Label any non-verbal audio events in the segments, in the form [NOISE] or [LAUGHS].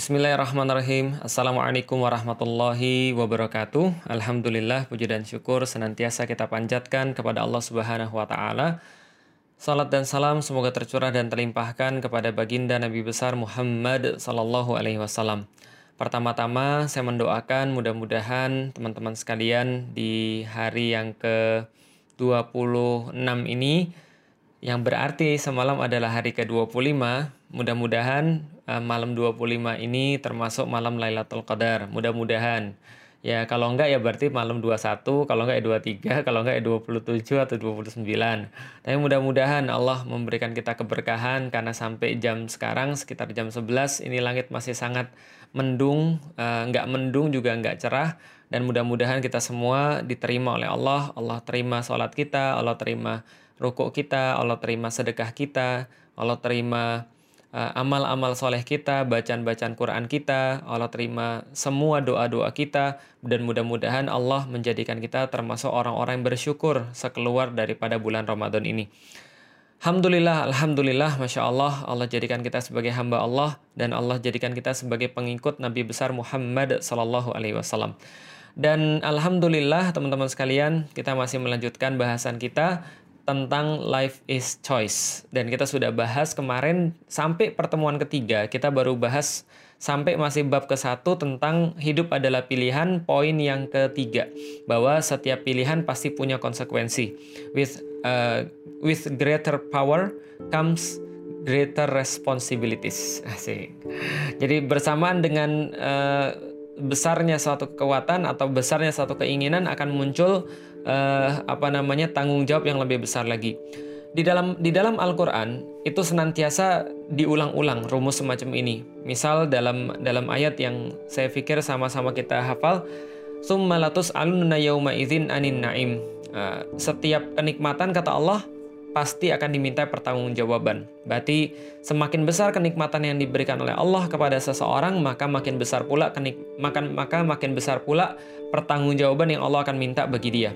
Bismillahirrahmanirrahim. Assalamualaikum warahmatullahi wabarakatuh. Alhamdulillah, puji dan syukur senantiasa kita panjatkan kepada Allah Subhanahu wa taala. Salat dan salam semoga tercurah dan terlimpahkan kepada baginda Nabi besar Muhammad sallallahu alaihi wasallam. Pertama-tama saya mendoakan mudah-mudahan teman-teman sekalian di hari yang ke-26 ini yang berarti semalam adalah hari ke-25, mudah-mudahan uh, malam 25 ini termasuk malam Lailatul Qadar. Mudah-mudahan Ya kalau enggak ya berarti malam 21, kalau enggak ya 23, kalau enggak ya 27 atau 29. Tapi mudah-mudahan Allah memberikan kita keberkahan karena sampai jam sekarang sekitar jam 11 ini langit masih sangat mendung, uh, enggak mendung juga enggak cerah dan mudah-mudahan kita semua diterima oleh Allah. Allah terima sholat kita, Allah terima rukuk kita, Allah terima sedekah kita, Allah terima amal-amal soleh kita, bacaan-bacaan Quran kita, Allah terima semua doa-doa kita, dan mudah-mudahan Allah menjadikan kita termasuk orang-orang yang bersyukur sekeluar daripada bulan Ramadan ini. Alhamdulillah, Alhamdulillah, Masya Allah, Allah jadikan kita sebagai hamba Allah, dan Allah jadikan kita sebagai pengikut Nabi besar Muhammad Sallallahu Alaihi Wasallam. Dan Alhamdulillah teman-teman sekalian, kita masih melanjutkan bahasan kita tentang life is choice. Dan kita sudah bahas kemarin sampai pertemuan ketiga. Kita baru bahas sampai masih bab ke satu tentang hidup adalah pilihan poin yang ketiga. Bahwa setiap pilihan pasti punya konsekuensi. With uh, with greater power comes greater responsibilities. Asik. Jadi bersamaan dengan uh, besarnya suatu kekuatan atau besarnya suatu keinginan akan muncul uh, apa namanya tanggung jawab yang lebih besar lagi. Di dalam di dalam Al-Qur'an itu senantiasa diulang-ulang rumus semacam ini. Misal dalam dalam ayat yang saya pikir sama-sama kita hafal, "Summalatus alunna yauma idzin anin naim." Uh, setiap kenikmatan kata Allah pasti akan diminta pertanggungjawaban. Berarti semakin besar kenikmatan yang diberikan oleh Allah kepada seseorang, maka makin besar pula kenik makan maka makin besar pula pertanggungjawaban yang Allah akan minta bagi dia.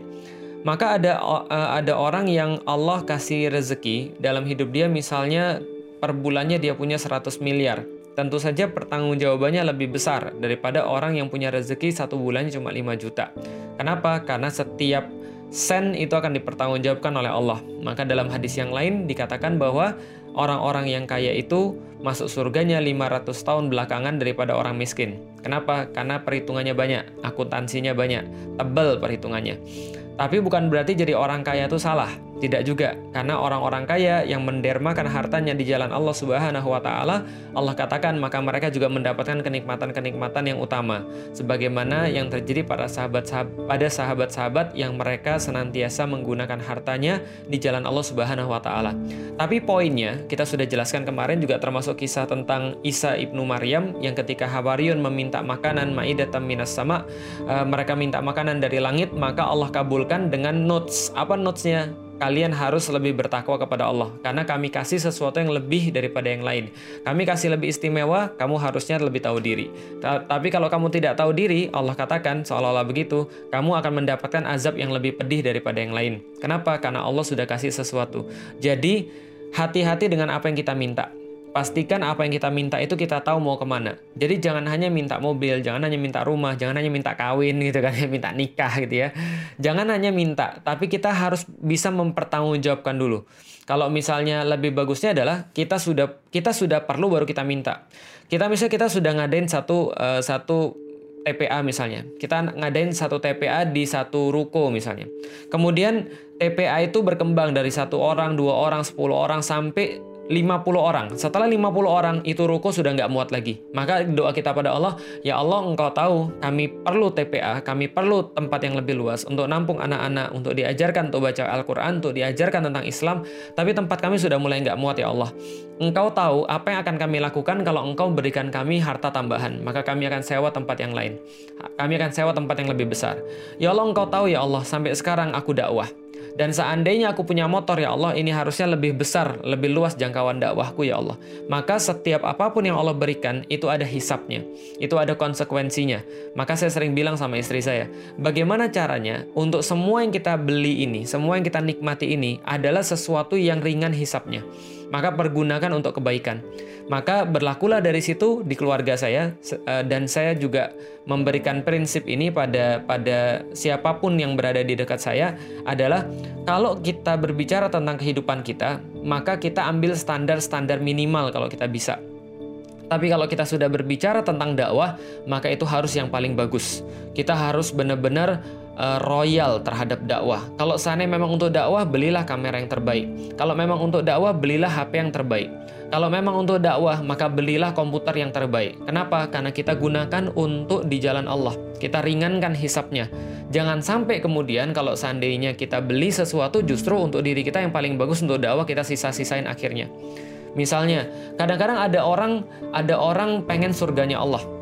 Maka ada uh, ada orang yang Allah kasih rezeki dalam hidup dia misalnya per bulannya dia punya 100 miliar. Tentu saja pertanggungjawabannya lebih besar daripada orang yang punya rezeki satu bulannya cuma 5 juta. Kenapa? Karena setiap sen itu akan dipertanggungjawabkan oleh Allah. Maka dalam hadis yang lain dikatakan bahwa orang-orang yang kaya itu masuk surganya 500 tahun belakangan daripada orang miskin. Kenapa? Karena perhitungannya banyak, akuntansinya banyak, tebal perhitungannya. Tapi bukan berarti jadi orang kaya itu salah. Tidak juga, karena orang-orang kaya yang mendermakan hartanya di jalan Allah Subhanahu wa taala, Allah katakan maka mereka juga mendapatkan kenikmatan-kenikmatan yang utama, sebagaimana yang terjadi pada sahabat-sahabat pada sahabat-sahabat yang mereka senantiasa menggunakan hartanya di jalan Allah Subhanahu wa taala. Tapi poinnya, kita sudah jelaskan kemarin juga termasuk kisah tentang Isa ibnu Maryam yang ketika Hawariyun meminta makanan maidatam minas sama, uh, mereka minta makanan dari langit, maka Allah kabulkan dengan notes. Apa notesnya? Kalian harus lebih bertakwa kepada Allah karena kami kasih sesuatu yang lebih daripada yang lain. Kami kasih lebih istimewa, kamu harusnya lebih tahu diri. Tapi kalau kamu tidak tahu diri, Allah katakan seolah-olah begitu, kamu akan mendapatkan azab yang lebih pedih daripada yang lain. Kenapa? Karena Allah sudah kasih sesuatu. Jadi hati-hati dengan apa yang kita minta pastikan apa yang kita minta itu kita tahu mau ke mana. Jadi jangan hanya minta mobil, jangan hanya minta rumah, jangan hanya minta kawin gitu kan, [LAUGHS] minta nikah gitu ya. Jangan hanya minta, tapi kita harus bisa mempertanggungjawabkan dulu. Kalau misalnya lebih bagusnya adalah kita sudah kita sudah perlu baru kita minta. Kita misalnya kita sudah ngadain satu uh, satu TPA misalnya. Kita ngadain satu TPA di satu ruko misalnya. Kemudian TPA itu berkembang dari satu orang, dua orang, sepuluh orang sampai 50 orang. Setelah 50 orang itu ruko sudah nggak muat lagi. Maka doa kita pada Allah, ya Allah engkau tahu kami perlu TPA, kami perlu tempat yang lebih luas untuk nampung anak-anak, untuk diajarkan untuk baca Al-Quran, untuk diajarkan tentang Islam. Tapi tempat kami sudah mulai nggak muat ya Allah. Engkau tahu apa yang akan kami lakukan kalau engkau berikan kami harta tambahan. Maka kami akan sewa tempat yang lain. Kami akan sewa tempat yang lebih besar. Ya Allah engkau tahu ya Allah sampai sekarang aku dakwah. Dan seandainya aku punya motor ya Allah, ini harusnya lebih besar, lebih luas jangkauan dakwahku ya Allah. Maka setiap apa pun yang Allah berikan itu ada hisapnya, itu ada konsekuensinya. Maka saya sering bilang sama istri saya, bagaimana caranya untuk semua yang kita beli ini, semua yang kita nikmati ini adalah sesuatu yang ringan hisapnya. Maka pergunakan untuk kebaikan. Maka berlakulah dari situ di keluarga saya eh, dan saya juga memberikan prinsip ini pada pada siapa pun yang berada di dekat saya adalah kalau kita berbicara tentang kehidupan kita, maka kita ambil standar-standar minimal kalau kita bisa. Tapi kalau kita sudah berbicara tentang dakwah, maka itu harus yang paling bagus. Kita harus benar-benar uh, royal terhadap dakwah. Kalau seandainya memang untuk dakwah, belilah kamera yang terbaik. Kalau memang untuk dakwah, belilah HP yang terbaik. Kalau memang untuk dakwah, maka belilah komputer yang terbaik. Kenapa? Karena kita gunakan untuk di jalan Allah. Kita ringankan hisapnya. Jangan sampai kemudian kalau seandainya kita beli sesuatu justru untuk diri kita yang paling bagus untuk dakwah kita sisa-sisain akhirnya. Misalnya, kadang-kadang ada orang ada orang pengen surganya Allah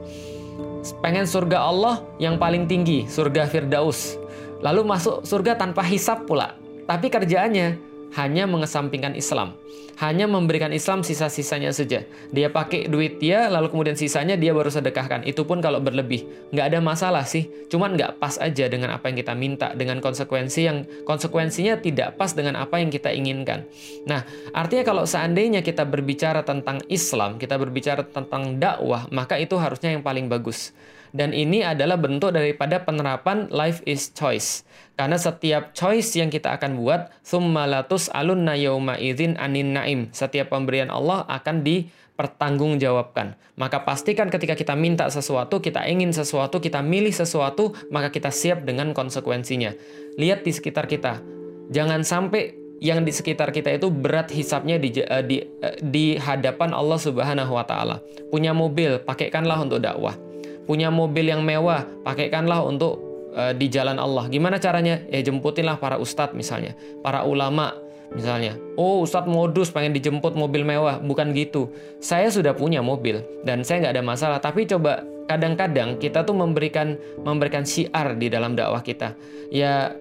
pengen surga Allah yang paling tinggi, surga Firdaus. Lalu masuk surga tanpa hisap pula. Tapi kerjaannya hanya mengesampingkan Islam. Hanya memberikan Islam sisa-sisanya saja. Dia pakai duit dia, lalu kemudian sisanya dia baru sedekahkan. Itu pun kalau berlebih. Nggak ada masalah sih. Cuman nggak pas aja dengan apa yang kita minta. Dengan konsekuensi yang konsekuensinya tidak pas dengan apa yang kita inginkan. Nah, artinya kalau seandainya kita berbicara tentang Islam, kita berbicara tentang dakwah, maka itu harusnya yang paling bagus. Dan ini adalah bentuk daripada penerapan life is choice. Karena setiap choice yang kita akan buat, summalatus alunna yauma idzin anin naim. Setiap pemberian Allah akan dipertanggungjawabkan. Maka pastikan ketika kita minta sesuatu, kita ingin sesuatu, kita milih sesuatu, maka kita siap dengan konsekuensinya. Lihat di sekitar kita. Jangan sampai yang di sekitar kita itu berat hisapnya di, uh, di, uh, di hadapan Allah Subhanahu wa taala. Punya mobil, pakaikanlah untuk dakwah punya mobil yang mewah, pakaikanlah untuk uh, di jalan Allah. Gimana caranya? Ya jemputinlah para ustadz misalnya, para ulama misalnya. Oh ustadz modus pengen dijemput mobil mewah, bukan gitu. Saya sudah punya mobil dan saya nggak ada masalah. Tapi coba kadang-kadang kita tuh memberikan memberikan syiar di dalam dakwah kita. Ya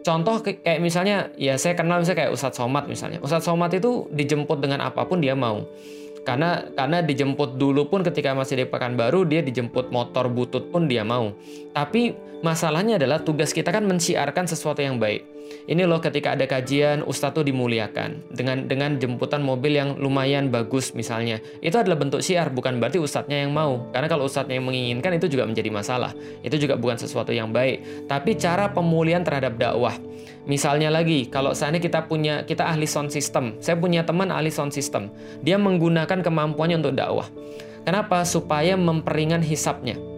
contoh kayak misalnya ya saya kenal misalnya kayak Ustadz Somad misalnya. Ustadz Somad itu dijemput dengan apa pun dia mau karena karena dijemput dulu pun ketika masih di Pekanbaru dia dijemput motor butut pun dia mau. Tapi masalahnya adalah tugas kita kan mensiarkan sesuatu yang baik. Ini loh ketika ada kajian ustadz tuh dimuliakan dengan dengan jemputan mobil yang lumayan bagus misalnya. Itu adalah bentuk siar bukan berarti ustadznya yang mau. Karena kalau ustadznya yang menginginkan itu juga menjadi masalah. Itu juga bukan sesuatu yang baik. Tapi cara pemulihan terhadap dakwah. Misalnya lagi, kalau seandainya kita punya kita ahli sound system, saya punya teman ahli sound system, dia menggunakan kemampuannya untuk dakwah. Kenapa? Supaya memperingan hisapnya.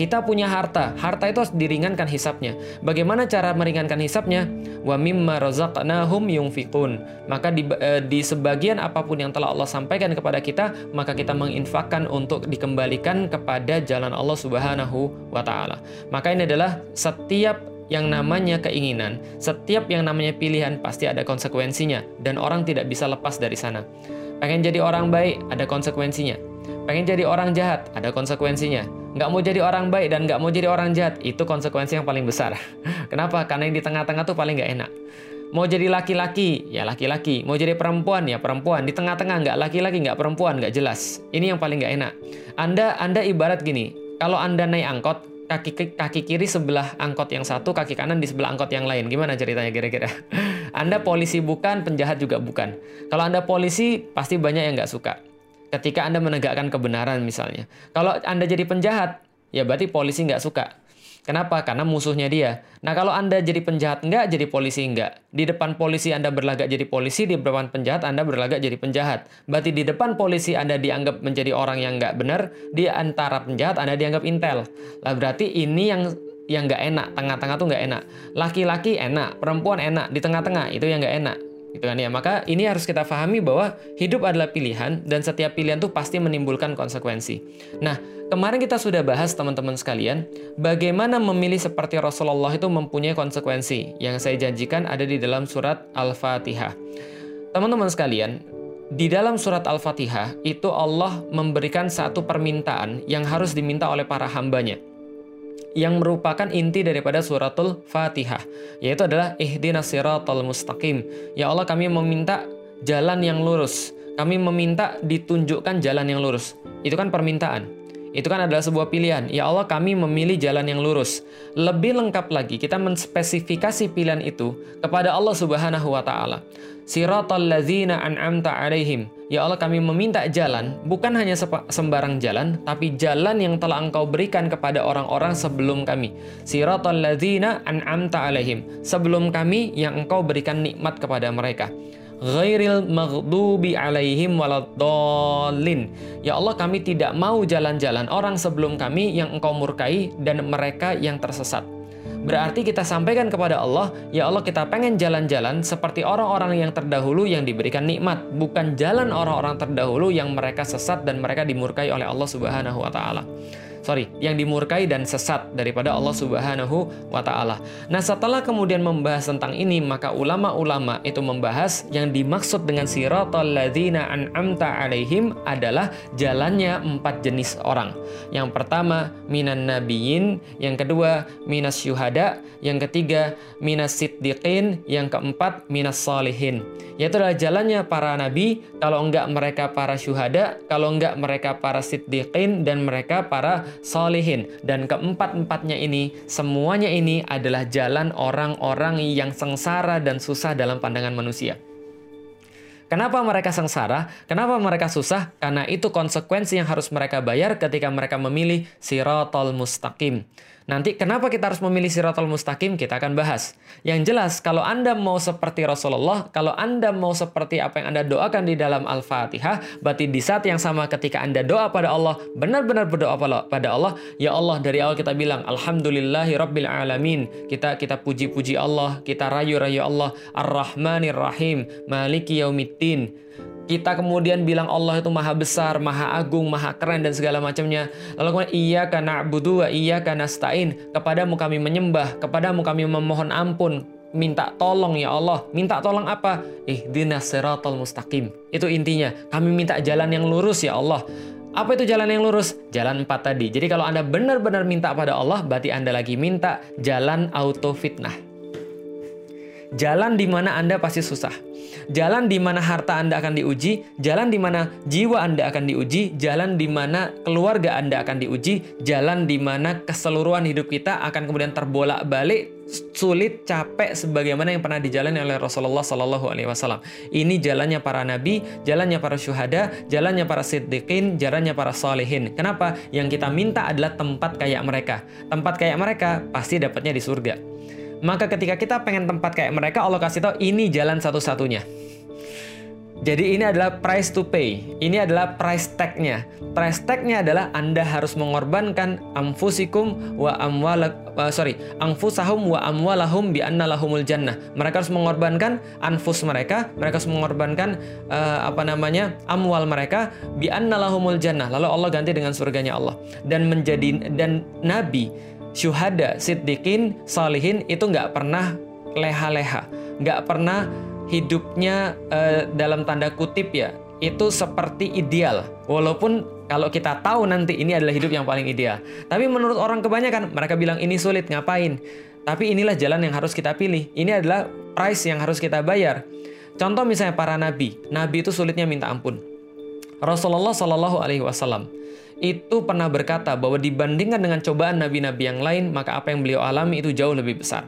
Kita punya harta, harta itu harus diringankan hisapnya. Bagaimana cara meringankan hisapnya? Wa mimma razaqnahum yunfiqun. Maka di, e, di sebagian apa pun yang telah Allah sampaikan kepada kita, maka kita menginfakkan untuk dikembalikan kepada jalan Allah Subhanahu wa taala. Maka ini adalah setiap yang namanya keinginan, setiap yang namanya pilihan pasti ada konsekuensinya dan orang tidak bisa lepas dari sana. Pengen jadi orang baik, ada konsekuensinya. Pengen jadi orang jahat, ada konsekuensinya. Nggak mau jadi orang baik dan nggak mau jadi orang jahat, itu konsekuensi yang paling besar. [LAUGHS] Kenapa? Karena yang di tengah-tengah tuh paling nggak enak. Mau jadi laki-laki, ya laki-laki. Mau jadi perempuan, ya perempuan. Di tengah-tengah nggak laki-laki, nggak perempuan, nggak jelas. Ini yang paling nggak enak. Anda, Anda ibarat gini, kalau Anda naik angkot, kaki kaki kiri sebelah angkot yang satu, kaki kanan di sebelah angkot yang lain. Gimana ceritanya kira-kira? [LAUGHS] anda polisi bukan, penjahat juga bukan. Kalau Anda polisi, pasti banyak yang nggak suka. Ketika Anda menegakkan kebenaran misalnya. Kalau Anda jadi penjahat, ya berarti polisi nggak suka. Kenapa? Karena musuhnya dia. Nah kalau Anda jadi penjahat enggak, jadi polisi enggak. Di depan polisi Anda berlagak jadi polisi, di depan penjahat Anda berlagak jadi penjahat. Berarti di depan polisi Anda dianggap menjadi orang yang enggak benar, di antara penjahat Anda dianggap intel. Lah berarti ini yang yang nggak enak, tengah-tengah tuh nggak enak. Laki-laki enak, perempuan enak, di tengah-tengah itu yang nggak enak gitu kan? Ya maka ini harus kita pahami bahwa hidup adalah pilihan dan setiap pilihan tuh pasti menimbulkan konsekuensi. Nah kemarin kita sudah bahas teman-teman sekalian bagaimana memilih seperti Rasulullah itu mempunyai konsekuensi yang saya janjikan ada di dalam surat Al-Fatihah. Teman-teman sekalian di dalam surat Al-Fatihah itu Allah memberikan satu permintaan yang harus diminta oleh para hambanya yang merupakan inti daripada suratul Fatihah, yaitu adalah ihdinas siratal mustaqim. Ya Allah, kami meminta jalan yang lurus. Kami meminta ditunjukkan jalan yang lurus. Itu kan permintaan. Itu kan adalah sebuah pilihan. Ya Allah, kami memilih jalan yang lurus. Lebih lengkap lagi, kita menspesifikasi pilihan itu kepada Allah Subhanahu wa taala. Siratal ladzina an'amta alaihim. Ya Allah, kami meminta jalan, bukan hanya sembarang jalan, tapi jalan yang telah Engkau berikan kepada orang-orang sebelum kami. Siratal ladzina an'amta alaihim. Sebelum kami yang Engkau berikan nikmat kepada mereka ghairil maghdubi alaihim waladdallin. Ya Allah, kami tidak mau jalan-jalan orang sebelum kami yang engkau murkai dan mereka yang tersesat. Berarti kita sampaikan kepada Allah, ya Allah kita pengen jalan-jalan seperti orang-orang yang terdahulu yang diberikan nikmat, bukan jalan orang-orang terdahulu yang mereka sesat dan mereka dimurkai oleh Allah Subhanahu wa taala sorry, yang dimurkai dan sesat daripada Allah Subhanahu wa taala. Nah, setelah kemudian membahas tentang ini, maka ulama-ulama itu membahas yang dimaksud dengan siratal ladzina an'amta alaihim adalah jalannya empat jenis orang. Yang pertama, minan nabiyyin, yang kedua, minas syuhada, yang ketiga, minas siddiqin, yang keempat, minas salihin. Yaitu adalah jalannya para nabi, kalau enggak mereka para syuhada, kalau enggak mereka para siddiqin dan mereka para solihin. Dan keempat-empatnya ini, semuanya ini adalah jalan orang-orang yang sengsara dan susah dalam pandangan manusia. Kenapa mereka sengsara? Kenapa mereka susah? Karena itu konsekuensi yang harus mereka bayar ketika mereka memilih sirotol mustaqim. Nanti kenapa kita harus memilih siratul mustaqim kita akan bahas. Yang jelas kalau Anda mau seperti Rasulullah, kalau Anda mau seperti apa yang Anda doakan di dalam Al-Fatihah, berarti di saat yang sama ketika Anda doa pada Allah, benar-benar berdoa pada Allah, ya Allah dari awal kita bilang alhamdulillahi rabbil alamin. Kita kita puji-puji Allah, kita rayu-rayu Allah, Ar-Rahmanir Rahim, Maliki yaumiddin kita kemudian bilang Allah itu maha besar, maha agung, maha keren dan segala macamnya. Lalu kemudian iya karena budu iya karena stain. Kepadamu kami menyembah, kepadamu kami memohon ampun, minta tolong ya Allah. Minta tolong apa? Ihdinas siratal mustaqim. Itu intinya. Kami minta jalan yang lurus ya Allah. Apa itu jalan yang lurus? Jalan empat tadi. Jadi kalau Anda benar-benar minta pada Allah, berarti Anda lagi minta jalan auto fitnah. Jalan di mana Anda pasti susah jalan di mana harta Anda akan diuji, jalan di mana jiwa Anda akan diuji, jalan di mana keluarga Anda akan diuji, jalan di mana keseluruhan hidup kita akan kemudian terbolak-balik sulit, capek sebagaimana yang pernah dijalani oleh Rasulullah Sallallahu Alaihi Wasallam. Ini jalannya para nabi, jalannya para syuhada, jalannya para siddiqin, jalannya para salihin. Kenapa? Yang kita minta adalah tempat kayak mereka. Tempat kayak mereka pasti dapatnya di surga. Maka ketika kita pengen tempat kayak mereka, Allah kasih tahu ini jalan satu-satunya. Jadi ini adalah price to pay. Ini adalah price tag-nya. Price tag-nya adalah Anda harus mengorbankan amfusikum wa amwal uh, sorry, anfusahum wa amwalahum bi anna lahumul jannah. Mereka harus mengorbankan anfus mereka, mereka harus mengorbankan uh, apa namanya? amwal mereka bi anna lahumul jannah. Lalu Allah ganti dengan surganya Allah. Dan menjadi dan nabi syuhada, siddiqin, salihin itu nggak pernah leha-leha, nggak pernah hidupnya uh, dalam tanda kutip ya itu seperti ideal. Walaupun kalau kita tahu nanti ini adalah hidup yang paling ideal. Tapi menurut orang kebanyakan mereka bilang ini sulit ngapain. Tapi inilah jalan yang harus kita pilih. Ini adalah price yang harus kita bayar. Contoh misalnya para nabi. Nabi itu sulitnya minta ampun. Rasulullah Shallallahu Alaihi Wasallam itu pernah berkata bahwa dibandingkan dengan cobaan nabi-nabi yang lain, maka apa yang beliau alami itu jauh lebih besar.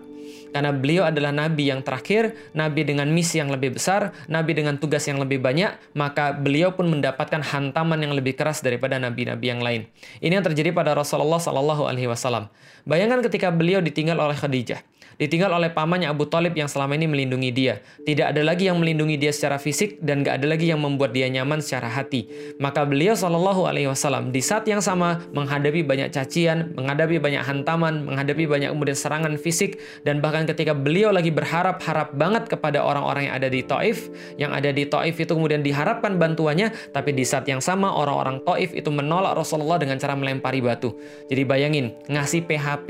Karena beliau adalah nabi yang terakhir, nabi dengan misi yang lebih besar, nabi dengan tugas yang lebih banyak, maka beliau pun mendapatkan hantaman yang lebih keras daripada nabi-nabi yang lain. Ini yang terjadi pada Rasulullah Shallallahu Alaihi Wasallam. Bayangkan ketika beliau ditinggal oleh Khadijah ditinggal oleh pamannya Abu Talib yang selama ini melindungi dia. Tidak ada lagi yang melindungi dia secara fisik dan gak ada lagi yang membuat dia nyaman secara hati. Maka beliau Shallallahu Alaihi Wasallam di saat yang sama menghadapi banyak cacian, menghadapi banyak hantaman, menghadapi banyak kemudian serangan fisik dan bahkan ketika beliau lagi berharap-harap banget kepada orang-orang yang ada di Taif, yang ada di Taif itu kemudian diharapkan bantuannya, tapi di saat yang sama orang-orang Taif itu menolak Rasulullah dengan cara melempari batu. Jadi bayangin ngasih PHP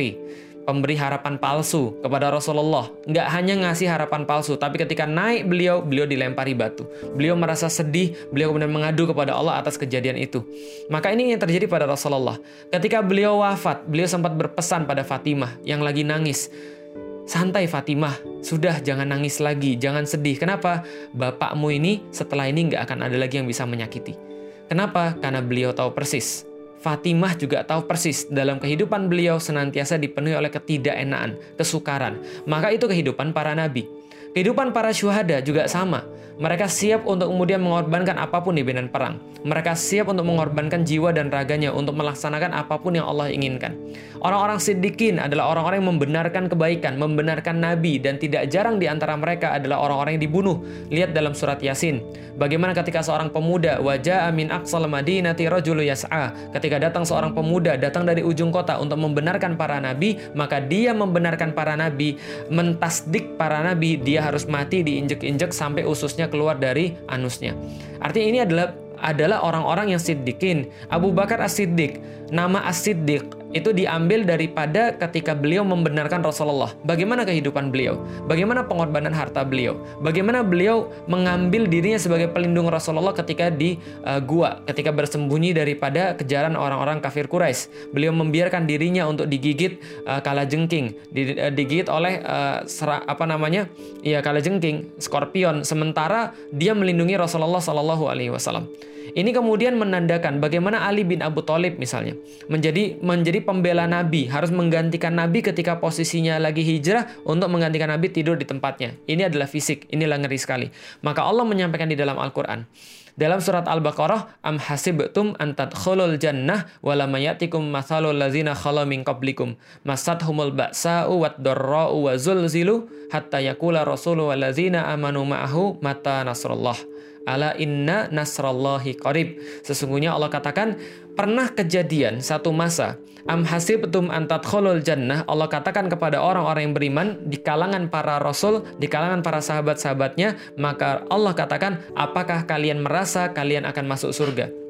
pemberi harapan palsu kepada Rasulullah. Nggak hanya ngasih harapan palsu, tapi ketika naik beliau, beliau dilempari batu. Beliau merasa sedih, beliau kemudian mengadu kepada Allah atas kejadian itu. Maka ini yang terjadi pada Rasulullah. Ketika beliau wafat, beliau sempat berpesan pada Fatimah yang lagi nangis. Santai Fatimah, sudah jangan nangis lagi, jangan sedih. Kenapa? Bapakmu ini setelah ini nggak akan ada lagi yang bisa menyakiti. Kenapa? Karena beliau tahu persis Fatimah juga tahu persis dalam kehidupan beliau senantiasa dipenuhi oleh ketidakenaan, kesukaran. Maka itu kehidupan para nabi. Kehidupan para syuhada juga sama. Mereka siap untuk kemudian mengorbankan apa pun di medan perang. Mereka siap untuk mengorbankan jiwa dan raganya untuk melaksanakan apa pun yang Allah inginkan. Orang-orang siddiqin adalah orang-orang yang membenarkan kebaikan, membenarkan nabi dan tidak jarang di antara mereka adalah orang-orang yang dibunuh. Lihat dalam surat Yasin. Bagaimana ketika seorang pemuda wajah amin aqsal madinati rajulu yas'a. Ketika datang seorang pemuda datang dari ujung kota untuk membenarkan para nabi, maka dia membenarkan para nabi, mentasdik para nabi, dia harus mati diinjek-injek sampai ususnya keluar dari anusnya. Artinya ini adalah adalah orang-orang yang siddiqin. Abu Bakar As-Siddiq, nama As-Siddiq itu diambil daripada ketika beliau membenarkan Rasulullah. Bagaimana kehidupan beliau? Bagaimana pengorbanan harta beliau? Bagaimana beliau mengambil dirinya sebagai pelindung Rasulullah ketika di uh, gua, ketika bersembunyi daripada kejaran orang-orang kafir Quraisy. Beliau membiarkan dirinya untuk digigit uh, kala jengking, uh, digigit oleh uh, sera, apa namanya? Ya kala jengking, skorpion. Sementara dia melindungi Rasulullah Shallallahu alaihi wasallam. Ini kemudian menandakan bagaimana Ali bin Abu Thalib misalnya menjadi menjadi pembela Nabi, harus menggantikan Nabi ketika posisinya lagi hijrah untuk menggantikan Nabi tidur di tempatnya. Ini adalah fisik, inilah ngeri sekali. Maka Allah menyampaikan di dalam Al-Qur'an dalam surat Al-Baqarah, am hasibtum an tadkhulul jannah wa lam mathalul ladzina khala min qablikum masathumul ba'sa'u wad dharra'u wa zulzilu hatta yaqula rasulu wal ladzina amanu ma'ahu mata nasrullah. Ala inna nasrallahi qarib. Sesungguhnya Allah katakan pernah kejadian satu masa Am hasibtum an tadkhulul jannah Allah katakan kepada orang-orang yang beriman di kalangan para rasul, di kalangan para sahabat-sahabatnya, maka Allah katakan, "Apakah kalian merasa kalian akan masuk surga?"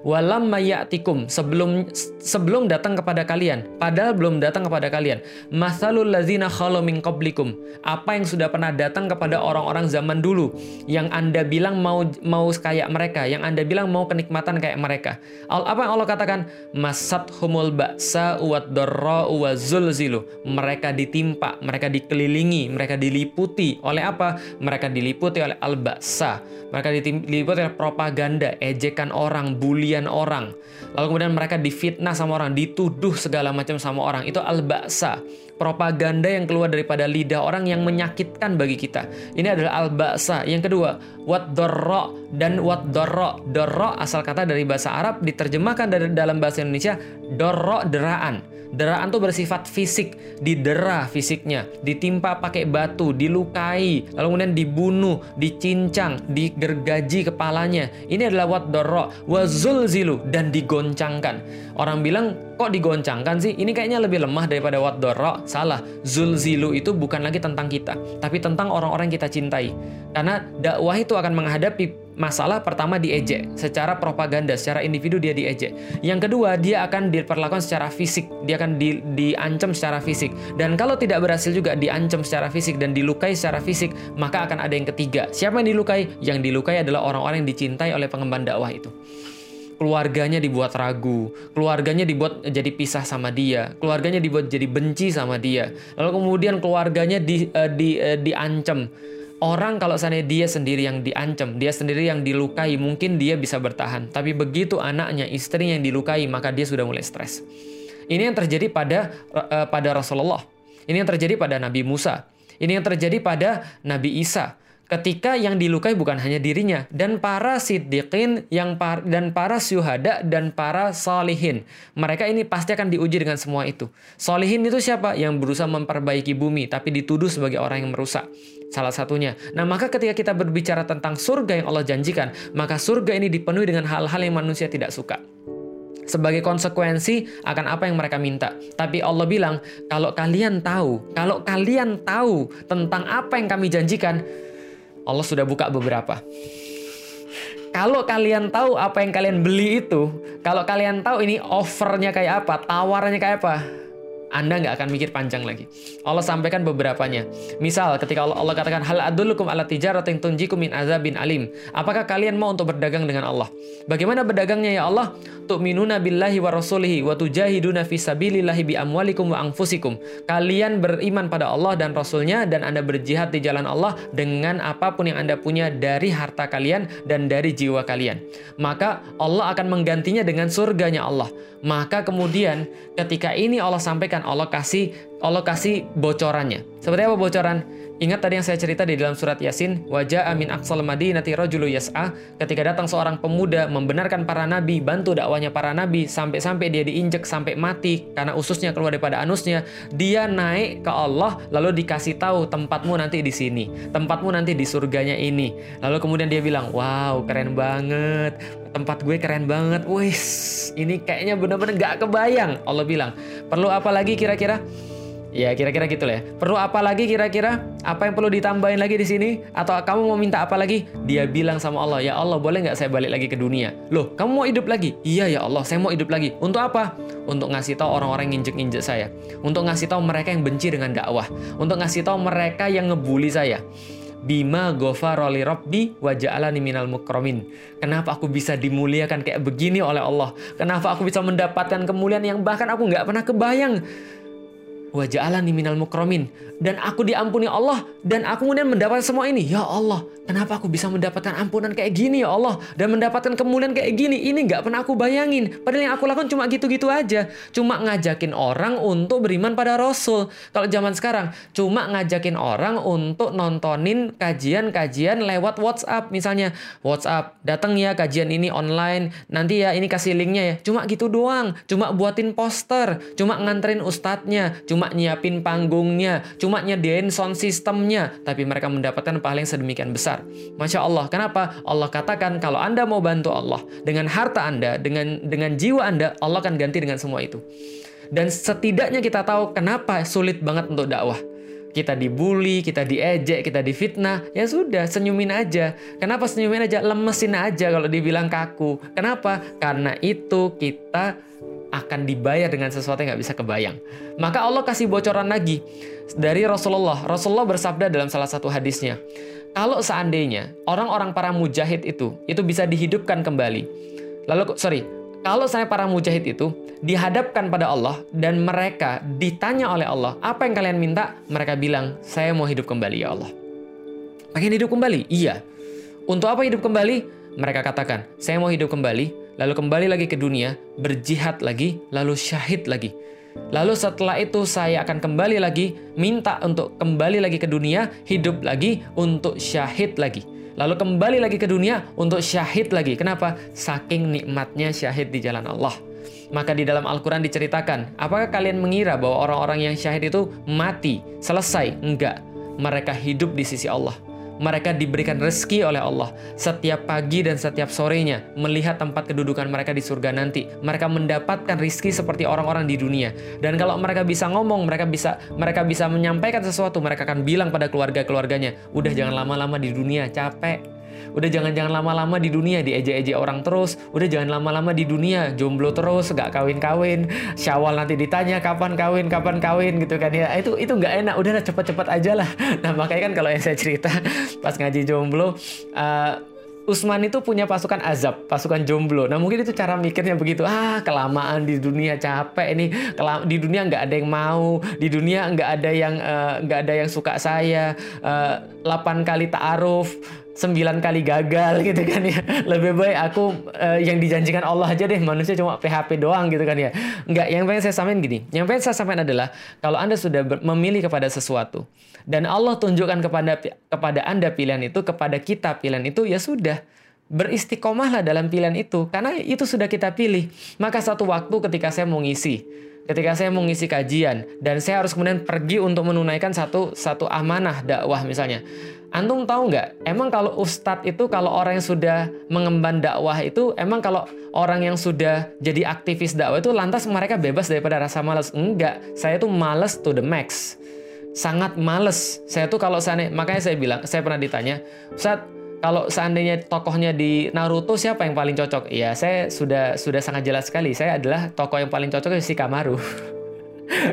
Walam mayatikum sebelum sebelum datang kepada kalian. Padahal belum datang kepada kalian. Masalul lazina khalu min apa yang sudah pernah datang kepada orang-orang zaman dulu yang Anda bilang mau mau kayak mereka yang Anda bilang mau kenikmatan kayak mereka. Apa yang Allah katakan? Masat humul ba'sa wat darra wa zulzilu. Mereka ditimpa mereka dikelilingi mereka diliputi. Oleh apa? Mereka diliputi oleh al-ba'sa. Mereka diliputi oleh propaganda ejekan orang bully kemudian orang. Lalu kemudian mereka difitnah sama orang, dituduh segala macam sama orang. Itu al-ba'sa, propaganda yang keluar daripada lidah orang yang menyakitkan bagi kita. Ini adalah al-ba'sa. Yang kedua, wat dorro dan wat dorro. Dorro asal kata dari bahasa Arab diterjemahkan dari dalam bahasa Indonesia dorro deraan. Deraan tuh bersifat fisik, didera fisiknya, ditimpa pakai batu, dilukai, lalu kemudian dibunuh, dicincang, digergaji kepalanya. Ini adalah wat dorro, wazul zilu dan digoncangkan. Orang bilang kok digoncangkan sih? Ini kayaknya lebih lemah daripada wat dorro. Salah, zulzilu itu bukan lagi tentang kita, tapi tentang orang-orang yang kita cintai. Karena dakwah itu akan menghadapi masalah pertama diejek secara propaganda secara individu dia diejek. Yang kedua dia akan diperlakukan secara fisik. Dia akan di, diancam secara fisik. Dan kalau tidak berhasil juga diancam secara fisik dan dilukai secara fisik maka akan ada yang ketiga. Siapa yang dilukai? Yang dilukai adalah orang-orang yang dicintai oleh pengemban dakwah itu. Keluarganya dibuat ragu, keluarganya dibuat jadi pisah sama dia, keluarganya dibuat jadi benci sama dia, lalu kemudian keluarganya di, uh, di, uh, diancam Orang kalau sana dia sendiri yang diancam, dia sendiri yang dilukai, mungkin dia bisa bertahan. Tapi begitu anaknya, istrinya yang dilukai, maka dia sudah mulai stres. Ini yang terjadi pada uh, pada Rasulullah. Ini yang terjadi pada Nabi Musa. Ini yang terjadi pada Nabi Isa ketika yang dilukai bukan hanya dirinya dan para siddiqin yang par dan para syuhada dan para salihin. Mereka ini pasti akan diuji dengan semua itu. Salihin itu siapa? Yang berusaha memperbaiki bumi tapi dituduh sebagai orang yang merusak. Salah satunya. Nah, maka ketika kita berbicara tentang surga yang Allah janjikan, maka surga ini dipenuhi dengan hal-hal yang manusia tidak suka sebagai konsekuensi akan apa yang mereka minta. Tapi Allah bilang, kalau kalian tahu, kalau kalian tahu tentang apa yang kami janjikan, Allah sudah buka beberapa. Kalau kalian tahu apa yang kalian beli itu, kalau kalian tahu ini offernya kayak apa, tawarannya kayak apa, Anda nggak akan mikir panjang lagi. Allah sampaikan beberapanya. Misal ketika Allah, Allah katakan hal adulukum ala tijaratin tunjikum min azabin alim. Apakah kalian mau untuk berdagang dengan Allah? Bagaimana berdagangnya ya Allah? Tu'minuna billahi wa rasulihi wa tujahiduna fi bi amwalikum wa anfusikum. Kalian beriman pada Allah dan Rasulnya dan Anda berjihad di jalan Allah dengan apa pun yang Anda punya dari harta kalian dan dari jiwa kalian. Maka Allah akan menggantinya dengan surganya Allah. Maka kemudian ketika ini Allah sampaikan Allah kasih Allah kasih bocorannya. Seperti apa bocoran? Ingat tadi yang saya cerita di dalam surat Yasin, wajah amin aksal madinati rajulu yas'a, ketika datang seorang pemuda membenarkan para nabi, bantu dakwanya para nabi sampai-sampai dia diinjek sampai mati karena ususnya keluar daripada anusnya, dia naik ke Allah lalu dikasih tahu tempatmu nanti di sini, tempatmu nanti di surganya ini. Lalu kemudian dia bilang, "Wow, keren banget tempat gue keren banget. Wis, ini kayaknya benar-benar gak kebayang. Allah bilang, perlu apa lagi kira-kira? Ya kira-kira gitu lah ya. Perlu apa lagi kira-kira? Apa yang perlu ditambahin lagi di sini? Atau kamu mau minta apa lagi? Dia bilang sama Allah, ya Allah boleh nggak saya balik lagi ke dunia? Loh, kamu mau hidup lagi? Iya ya Allah, saya mau hidup lagi. Untuk apa? Untuk ngasih tahu orang-orang yang injek-injek saya. Untuk ngasih tahu mereka yang benci dengan dakwah. Untuk ngasih tahu mereka yang ngebully saya bima ghafaroli rabbi wa ja'alani minal mukromin. Kenapa aku bisa dimuliakan kayak begini oleh Allah? Kenapa aku bisa mendapatkan kemuliaan yang bahkan aku nggak pernah kebayang? Wa ja'alani minal mukromin dan aku diampuni Allah dan aku kemudian mendapat semua ini. Ya Allah kenapa aku bisa mendapatkan ampunan kayak gini ya Allah? Dan mendapatkan kemuliaan kayak gini ini nggak pernah aku bayangin. Padahal yang aku lakukan cuma gitu-gitu aja. Cuma ngajakin orang untuk beriman pada Rasul. Kalau zaman sekarang cuma ngajakin orang untuk nontonin kajian-kajian lewat WhatsApp. Misalnya WhatsApp datang ya kajian ini online. Nanti ya ini kasih linknya ya. Cuma gitu doang. Cuma buatin poster. Cuma nganterin ustadznya. Cuma cuma nyiapin panggungnya, cuma nyediain sound sistemnya, tapi mereka mendapatkan pahala yang sedemikian besar. Masya Allah, kenapa? Allah katakan kalau Anda mau bantu Allah dengan harta Anda, dengan dengan jiwa Anda, Allah akan ganti dengan semua itu. Dan setidaknya kita tahu kenapa sulit banget untuk dakwah kita dibully, kita diejek, kita difitnah, ya sudah senyumin aja. Kenapa senyumin aja? Lemesin aja kalau dibilang kaku. Kenapa? Karena itu kita akan dibayar dengan sesuatu yang nggak bisa kebayang. Maka Allah kasih bocoran lagi dari Rasulullah. Rasulullah bersabda dalam salah satu hadisnya, kalau seandainya orang-orang para mujahid itu itu bisa dihidupkan kembali. Lalu sorry, kalau saya para mujahid itu dihadapkan pada Allah dan mereka ditanya oleh Allah, apa yang kalian minta? Mereka bilang, saya mau hidup kembali ya Allah. Pengen hidup kembali? Iya. Untuk apa hidup kembali? Mereka katakan, saya mau hidup kembali lalu kembali lagi ke dunia, berjihad lagi, lalu syahid lagi. Lalu setelah itu saya akan kembali lagi, minta untuk kembali lagi ke dunia, hidup lagi untuk syahid lagi. Lalu kembali lagi ke dunia untuk syahid lagi. Kenapa? Saking nikmatnya syahid di jalan Allah. Maka di dalam Al-Quran diceritakan, apakah kalian mengira bahwa orang-orang yang syahid itu mati, selesai? Enggak. Mereka hidup di sisi Allah mereka diberikan rezeki oleh Allah setiap pagi dan setiap sorenya melihat tempat kedudukan mereka di surga nanti. Mereka mendapatkan rezeki seperti orang-orang di dunia. Dan kalau mereka bisa ngomong, mereka bisa mereka bisa menyampaikan sesuatu, mereka akan bilang pada keluarga-keluarganya, "Udah jangan lama-lama di dunia, capek." Udah jangan-jangan lama-lama di dunia diejek-ejek orang terus. Udah jangan lama-lama di dunia jomblo terus, gak kawin-kawin. Syawal nanti ditanya kapan kawin, kapan kawin gitu kan ya. Itu itu nggak enak. Udah cepet-cepet aja lah. [LAUGHS] Nah makanya kan kalau yang saya cerita [LAUGHS] pas ngaji jomblo. Uh, Usman itu punya pasukan azab, pasukan jomblo. Nah mungkin itu cara mikirnya begitu. Ah kelamaan di dunia capek ini. Di dunia nggak ada yang mau. Di dunia nggak ada yang eh, nggak uh, ada yang suka saya. Uh, 8 kali ta'aruf sembilan kali gagal gitu kan ya. Lebih baik aku uh, yang dijanjikan Allah aja deh. Manusia cuma PHP doang gitu kan ya. Enggak, yang pengen saya sampaikan gini. Yang pengen saya sampaikan adalah kalau anda sudah memilih kepada sesuatu dan Allah tunjukkan kepada kepada anda pilihan itu kepada kita pilihan itu ya sudah beristiqomahlah dalam pilihan itu karena itu sudah kita pilih maka satu waktu ketika saya mau ngisi ketika saya mau ngisi kajian dan saya harus kemudian pergi untuk menunaikan satu satu amanah dakwah misalnya Antum tahu nggak? Emang kalau ustadz itu kalau orang yang sudah mengemban dakwah itu emang kalau orang yang sudah jadi aktivis dakwah itu lantas mereka bebas daripada rasa malas? Enggak, saya tuh males to the max. Sangat males. Saya tuh kalau saya makanya saya bilang, saya pernah ditanya, Ustadz, kalau seandainya tokohnya di Naruto siapa yang paling cocok? Ya, saya sudah sudah sangat jelas sekali. Saya adalah tokoh yang paling cocok si Kamaru. [LAUGHS]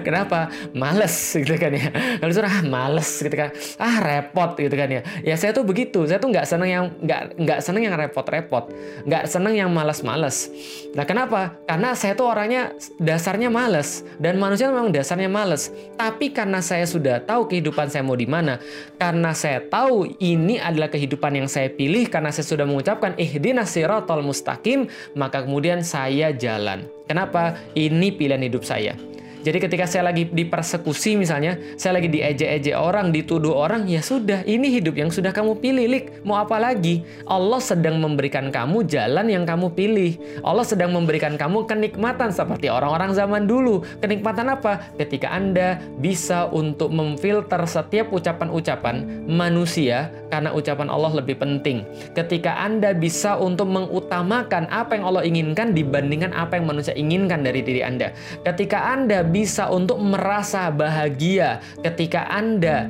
Kenapa? Males gitu kan ya. Kalau suruh ah males gitu kan. Ah repot gitu kan ya. Ya saya tuh begitu. Saya tuh nggak seneng yang nggak nggak seneng yang repot-repot. Nggak seneng yang males-males. Nah kenapa? Karena saya tuh orangnya dasarnya males dan manusia memang dasarnya males. Tapi karena saya sudah tahu kehidupan saya mau di mana, karena saya tahu ini adalah kehidupan yang saya pilih karena saya sudah mengucapkan ihdinas siratal mustaqim, maka kemudian saya jalan. Kenapa? Ini pilihan hidup saya. Jadi ketika saya lagi dipersekusi misalnya, saya lagi diejek-ejek orang, dituduh orang, ya sudah, ini hidup yang sudah kamu pilih, Lik. Mau apa lagi? Allah sedang memberikan kamu jalan yang kamu pilih. Allah sedang memberikan kamu kenikmatan seperti orang-orang zaman dulu. Kenikmatan apa? Ketika Anda bisa untuk memfilter setiap ucapan-ucapan manusia karena ucapan Allah lebih penting. Ketika Anda bisa untuk mengutamakan apa yang Allah inginkan dibandingkan apa yang manusia inginkan dari diri Anda. Ketika Anda bisa untuk merasa bahagia ketika Anda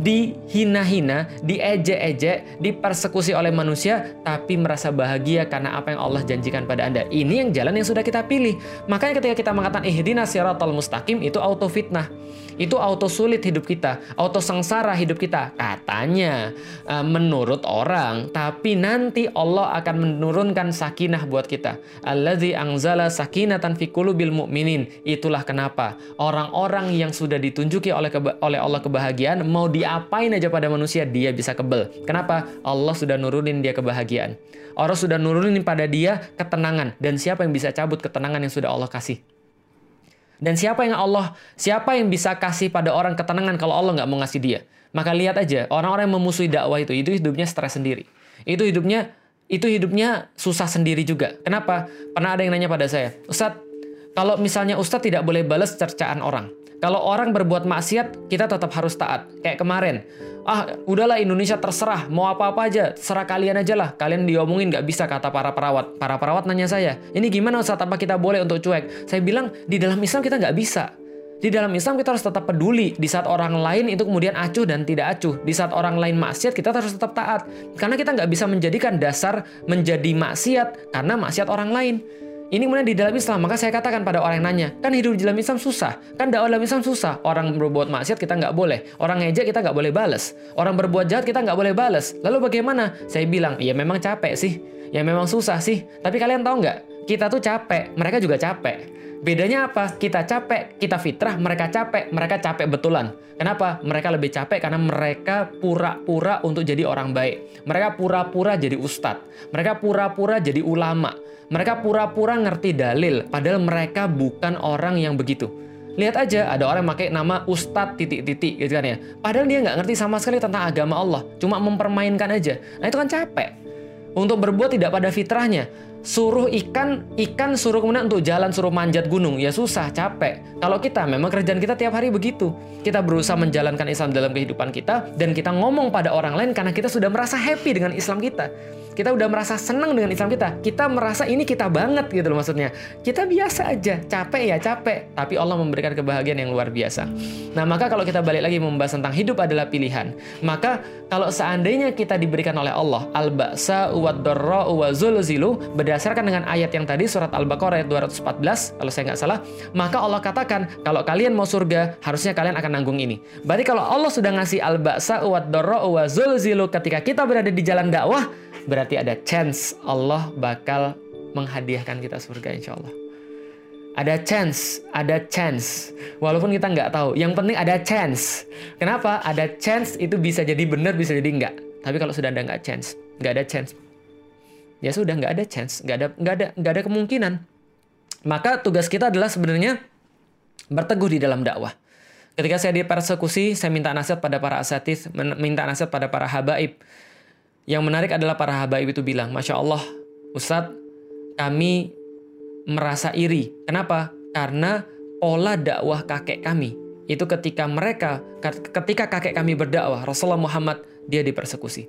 dihina-hina, diejek-ejek, dipersekusi oleh manusia, tapi merasa bahagia karena apa yang Allah janjikan pada Anda. Ini yang jalan yang sudah kita pilih. Makanya ketika kita mengatakan ihdinas siratal mustaqim itu auto fitnah itu auto sulit hidup kita, auto sengsara hidup kita. Katanya uh, menurut orang, tapi nanti Allah akan menurunkan sakinah buat kita. Allazi angzala sakinatan fi qulubil mu'minin. Itulah kenapa orang-orang yang sudah ditunjuki oleh oleh Allah kebahagiaan mau diapain aja pada manusia dia bisa kebel. Kenapa? Allah sudah nurunin dia kebahagiaan. Allah sudah nurunin pada dia ketenangan dan siapa yang bisa cabut ketenangan yang sudah Allah kasih? Dan siapa yang Allah, siapa yang bisa kasih pada orang ketenangan kalau Allah nggak mau ngasih dia? Maka lihat aja, orang-orang yang memusuhi dakwah itu, itu hidupnya stres sendiri. Itu hidupnya, itu hidupnya susah sendiri juga. Kenapa? Pernah ada yang nanya pada saya, Ustadz, kalau misalnya Ustadz tidak boleh balas cercaan orang, kalau orang berbuat maksiat, kita tetap harus taat. Kayak kemarin, ah udahlah Indonesia terserah. Mau apa-apa aja serah kalian aja lah. Kalian diomongin nggak bisa kata para perawat. Para perawat nanya saya ini gimana saat apa kita boleh untuk cuek? Saya bilang di dalam Islam kita nggak bisa. Di dalam Islam kita harus tetap peduli. Di saat orang lain itu kemudian acuh dan tidak acuh. Di saat orang lain maksiat kita harus tetap taat. Karena kita nggak bisa menjadikan dasar menjadi maksiat karena maksiat orang lain ini kemudian di dalam Islam, maka saya katakan pada orang yang nanya, kan hidup di dalam Islam susah, kan dakwah dalam Islam susah. Orang berbuat maksiat kita nggak boleh, orang ngejek kita nggak boleh balas, orang berbuat jahat kita nggak boleh balas. Lalu bagaimana? Saya bilang, ya memang capek sih, ya memang susah sih. Tapi kalian tahu nggak? Kita tuh capek, mereka juga capek. Bedanya apa? Kita capek, kita fitrah, mereka capek, mereka capek betulan. Kenapa? Mereka lebih capek karena mereka pura-pura untuk jadi orang baik. Mereka pura-pura jadi ustadz. Mereka pura-pura jadi ulama mereka pura-pura ngerti dalil, padahal mereka bukan orang yang begitu. Lihat aja, ada orang yang pakai nama Ustadz titik-titik gitu kan ya. Padahal dia nggak ngerti sama sekali tentang agama Allah, cuma mempermainkan aja. Nah itu kan capek. Untuk berbuat tidak pada fitrahnya. Suruh ikan, ikan suruh kemudian untuk jalan, suruh manjat gunung. Ya susah, capek. Kalau kita, memang kerjaan kita tiap hari begitu. Kita berusaha menjalankan Islam dalam kehidupan kita, dan kita ngomong pada orang lain karena kita sudah merasa happy dengan Islam kita kita udah merasa senang dengan Islam kita. Kita merasa ini kita banget gitu loh maksudnya. Kita biasa aja, capek ya capek, tapi Allah memberikan kebahagiaan yang luar biasa. Nah, maka kalau kita balik lagi membahas tentang hidup adalah pilihan, maka kalau seandainya kita diberikan oleh Allah al-ba'sa wa wa zulzilu berdasarkan dengan ayat yang tadi surat Al-Baqarah ayat 214 kalau saya nggak salah, maka Allah katakan kalau kalian mau surga harusnya kalian akan nanggung ini. Berarti kalau Allah sudah ngasih al-ba'sa wa wa zulzilu ketika kita berada di jalan dakwah, berarti ada chance Allah bakal menghadiahkan kita surga insya Allah. Ada chance, ada chance. Walaupun kita nggak tahu, yang penting ada chance. Kenapa? Ada chance itu bisa jadi benar, bisa jadi enggak. Tapi kalau sudah ada nggak chance, nggak ada chance, ya sudah nggak ada chance, nggak ada nggak ada nggak ada kemungkinan. Maka tugas kita adalah sebenarnya berteguh di dalam dakwah. Ketika saya dipersekusi, saya minta nasihat pada para asatid, minta nasihat pada para habaib, yang menarik adalah para habaib itu bilang, Masya Allah, Ustadz, kami merasa iri. Kenapa? Karena pola dakwah kakek kami itu ketika mereka ketika kakek kami berdakwah Rasulullah Muhammad dia dipersekusi.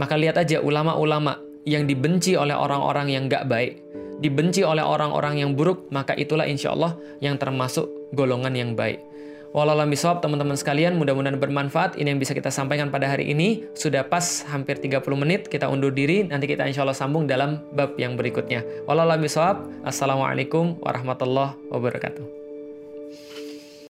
Maka lihat aja ulama-ulama yang dibenci oleh orang-orang yang gak baik, dibenci oleh orang-orang yang buruk, maka itulah insya Allah yang termasuk golongan yang baik. Bisawab teman-teman sekalian, mudah-mudahan bermanfaat. Ini yang bisa kita sampaikan pada hari ini. Sudah pas hampir 30 menit, kita undur diri. Nanti kita insya Allah sambung dalam bab yang berikutnya. Bisawab. Assalamualaikum warahmatullahi wabarakatuh.